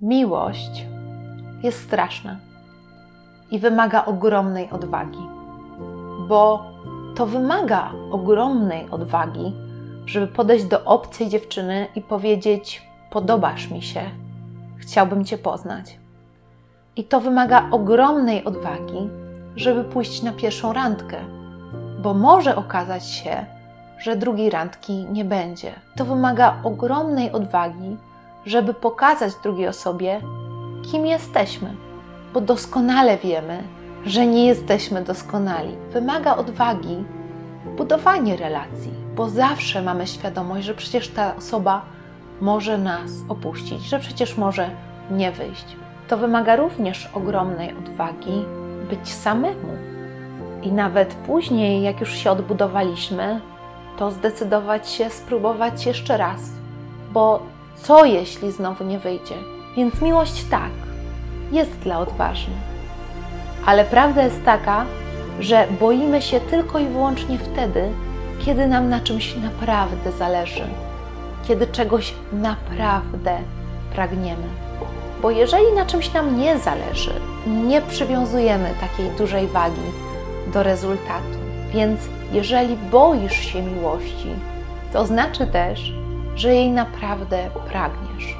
Miłość jest straszna i wymaga ogromnej odwagi, bo to wymaga ogromnej odwagi, żeby podejść do obcej dziewczyny i powiedzieć: Podobasz mi się, chciałbym Cię poznać. I to wymaga ogromnej odwagi, żeby pójść na pierwszą randkę, bo może okazać się, że drugiej randki nie będzie. To wymaga ogromnej odwagi, żeby pokazać drugiej osobie, kim jesteśmy, bo doskonale wiemy, że nie jesteśmy doskonali. Wymaga odwagi budowanie relacji, bo zawsze mamy świadomość, że przecież ta osoba może nas opuścić, że przecież może nie wyjść. To wymaga również ogromnej odwagi być samemu. I nawet później, jak już się odbudowaliśmy, to zdecydować się spróbować jeszcze raz, bo co jeśli znowu nie wyjdzie? Więc miłość tak, jest dla odważnych. Ale prawda jest taka, że boimy się tylko i wyłącznie wtedy, kiedy nam na czymś naprawdę zależy, kiedy czegoś naprawdę pragniemy. Bo jeżeli na czymś nam nie zależy, nie przywiązujemy takiej dużej wagi do rezultatu. Więc jeżeli boisz się miłości, to znaczy też, że jej naprawdę pragniesz.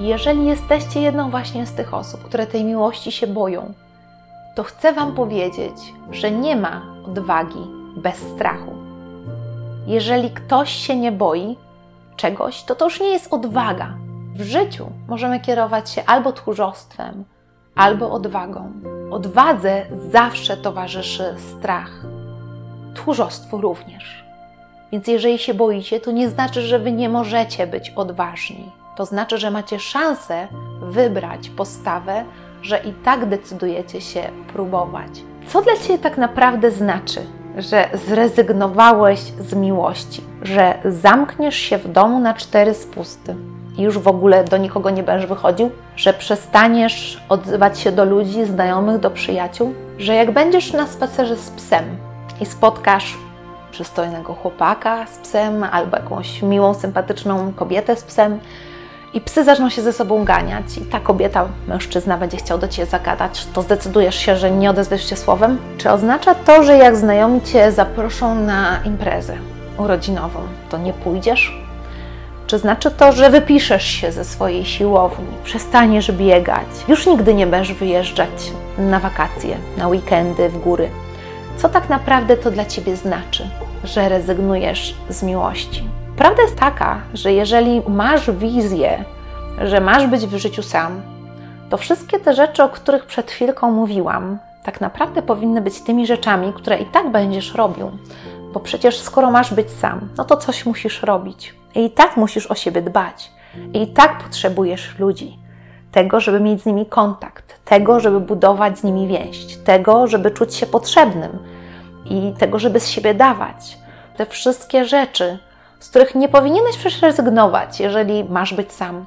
Jeżeli jesteście jedną właśnie z tych osób, które tej miłości się boją, to chcę Wam powiedzieć, że nie ma odwagi bez strachu. Jeżeli ktoś się nie boi czegoś, to to już nie jest odwaga. W życiu możemy kierować się albo tchórzostwem, albo odwagą. Odwadze zawsze towarzyszy strach. Tchórzostwu również. Więc jeżeli się boicie, to nie znaczy, że wy nie możecie być odważni. To znaczy, że macie szansę wybrać postawę, że i tak decydujecie się próbować. Co dla Ciebie tak naprawdę znaczy, że zrezygnowałeś z miłości, że zamkniesz się w domu na cztery spusty i już w ogóle do nikogo nie będziesz wychodził, że przestaniesz odzywać się do ludzi, znajomych, do przyjaciół, że jak będziesz na spacerze z psem i spotkasz przystojnego chłopaka z psem albo jakąś miłą, sympatyczną kobietę z psem, i psy zaczną się ze sobą ganiać, i ta kobieta, mężczyzna będzie chciał do ciebie zagadać, to zdecydujesz się, że nie odezwiesz się słowem? Czy oznacza to, że jak znajomi cię zaproszą na imprezę urodzinową, to nie pójdziesz? Czy znaczy to, że wypiszesz się ze swojej siłowni, przestaniesz biegać, już nigdy nie będziesz wyjeżdżać na wakacje, na weekendy w góry? Co tak naprawdę to dla ciebie znaczy, że rezygnujesz z miłości? Prawda jest taka, że jeżeli masz wizję, że masz być w życiu sam, to wszystkie te rzeczy, o których przed chwilką mówiłam, tak naprawdę powinny być tymi rzeczami, które i tak będziesz robił. Bo przecież skoro masz być sam, no to coś musisz robić. I, tak musisz o siebie dbać. I tak potrzebujesz ludzi. Tego, żeby mieć z nimi kontakt, tego, żeby budować z nimi więź, tego, żeby czuć się potrzebnym i tego, żeby z siebie dawać. Te wszystkie rzeczy z których nie powinieneś przecież rezygnować, jeżeli masz być sam,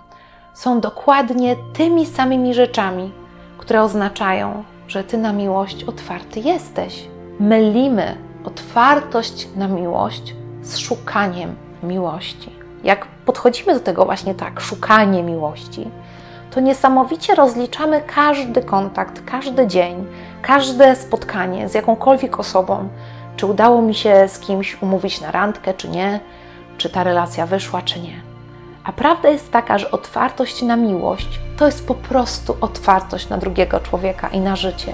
są dokładnie tymi samymi rzeczami, które oznaczają, że ty na miłość otwarty jesteś. Mylimy otwartość na miłość z szukaniem miłości. Jak podchodzimy do tego właśnie tak, szukanie miłości, to niesamowicie rozliczamy każdy kontakt, każdy dzień, każde spotkanie z jakąkolwiek osobą. Czy udało mi się z kimś umówić na randkę, czy nie? czy ta relacja wyszła, czy nie. A prawda jest taka, że otwartość na miłość to jest po prostu otwartość na drugiego człowieka i na życie.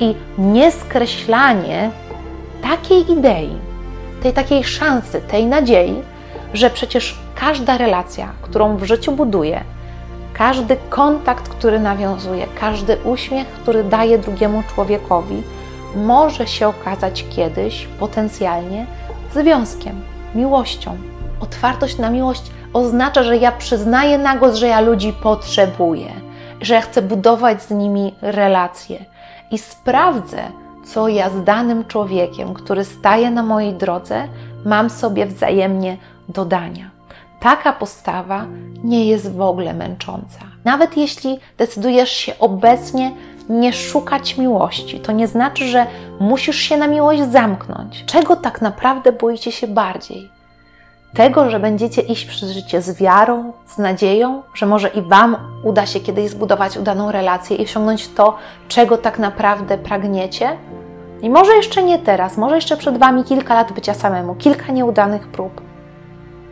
I nieskreślanie takiej idei, tej takiej szansy, tej nadziei, że przecież każda relacja, którą w życiu buduję, każdy kontakt, który nawiązuje, każdy uśmiech, który daje drugiemu człowiekowi, może się okazać kiedyś potencjalnie związkiem, miłością. Otwartość na miłość oznacza, że ja przyznaję na głos, że ja ludzi potrzebuję, że ja chcę budować z nimi relacje i sprawdzę, co ja z danym człowiekiem, który staje na mojej drodze, mam sobie wzajemnie do dania. Taka postawa nie jest w ogóle męcząca. Nawet jeśli decydujesz się obecnie nie szukać miłości, to nie znaczy, że musisz się na miłość zamknąć. Czego tak naprawdę boicie się bardziej? tego, że będziecie iść przez życie z wiarą, z nadzieją, że może i Wam uda się kiedyś zbudować udaną relację i osiągnąć to, czego tak naprawdę pragniecie. I może jeszcze nie teraz, może jeszcze przed Wami kilka lat bycia samemu, kilka nieudanych prób,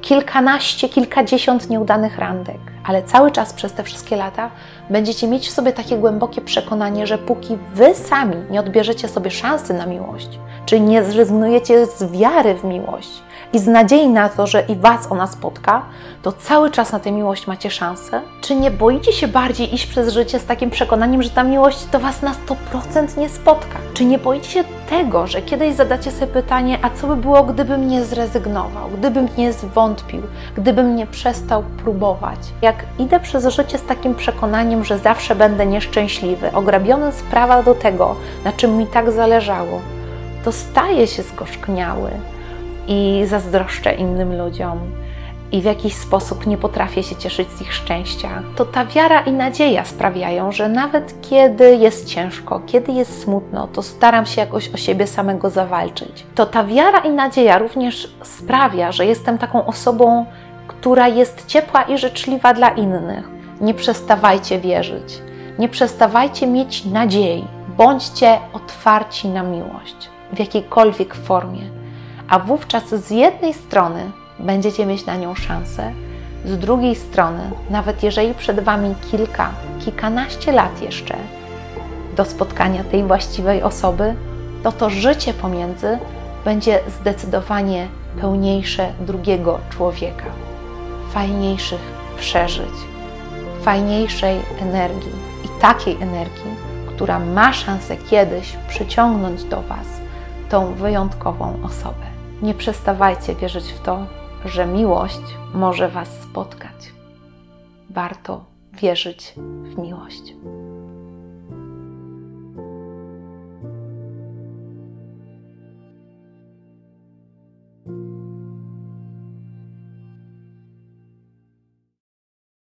kilkanaście, kilkadziesiąt nieudanych randek, ale cały czas przez te wszystkie lata będziecie mieć w sobie takie głębokie przekonanie, że póki Wy sami nie odbierzecie sobie szansy na miłość, czy nie zrezygnujecie z wiary w miłość, i z nadziei na to, że i Was ona spotka, to cały czas na tę miłość macie szansę? Czy nie boicie się bardziej iść przez życie z takim przekonaniem, że ta miłość to Was na 100% nie spotka? Czy nie boicie się tego, że kiedyś zadacie sobie pytanie, a co by było, gdybym nie zrezygnował, gdybym nie zwątpił, gdybym nie przestał próbować? Jak idę przez życie z takim przekonaniem, że zawsze będę nieszczęśliwy, ograbiony z prawa do tego, na czym mi tak zależało, to staję się zgorzkniały, i zazdroszczę innym ludziom i w jakiś sposób nie potrafię się cieszyć z ich szczęścia, to ta wiara i nadzieja sprawiają, że nawet kiedy jest ciężko, kiedy jest smutno, to staram się jakoś o siebie samego zawalczyć. To ta wiara i nadzieja również sprawia, że jestem taką osobą, która jest ciepła i życzliwa dla innych. Nie przestawajcie wierzyć, nie przestawajcie mieć nadziei, bądźcie otwarci na miłość w jakiejkolwiek formie a wówczas z jednej strony będziecie mieć na nią szansę, z drugiej strony, nawet jeżeli przed Wami kilka, kilkanaście lat jeszcze do spotkania tej właściwej osoby, to to życie pomiędzy będzie zdecydowanie pełniejsze drugiego człowieka, fajniejszych przeżyć, fajniejszej energii i takiej energii, która ma szansę kiedyś przyciągnąć do Was tą wyjątkową osobę. Nie przestawajcie wierzyć w to, że miłość może Was spotkać. Warto wierzyć w miłość.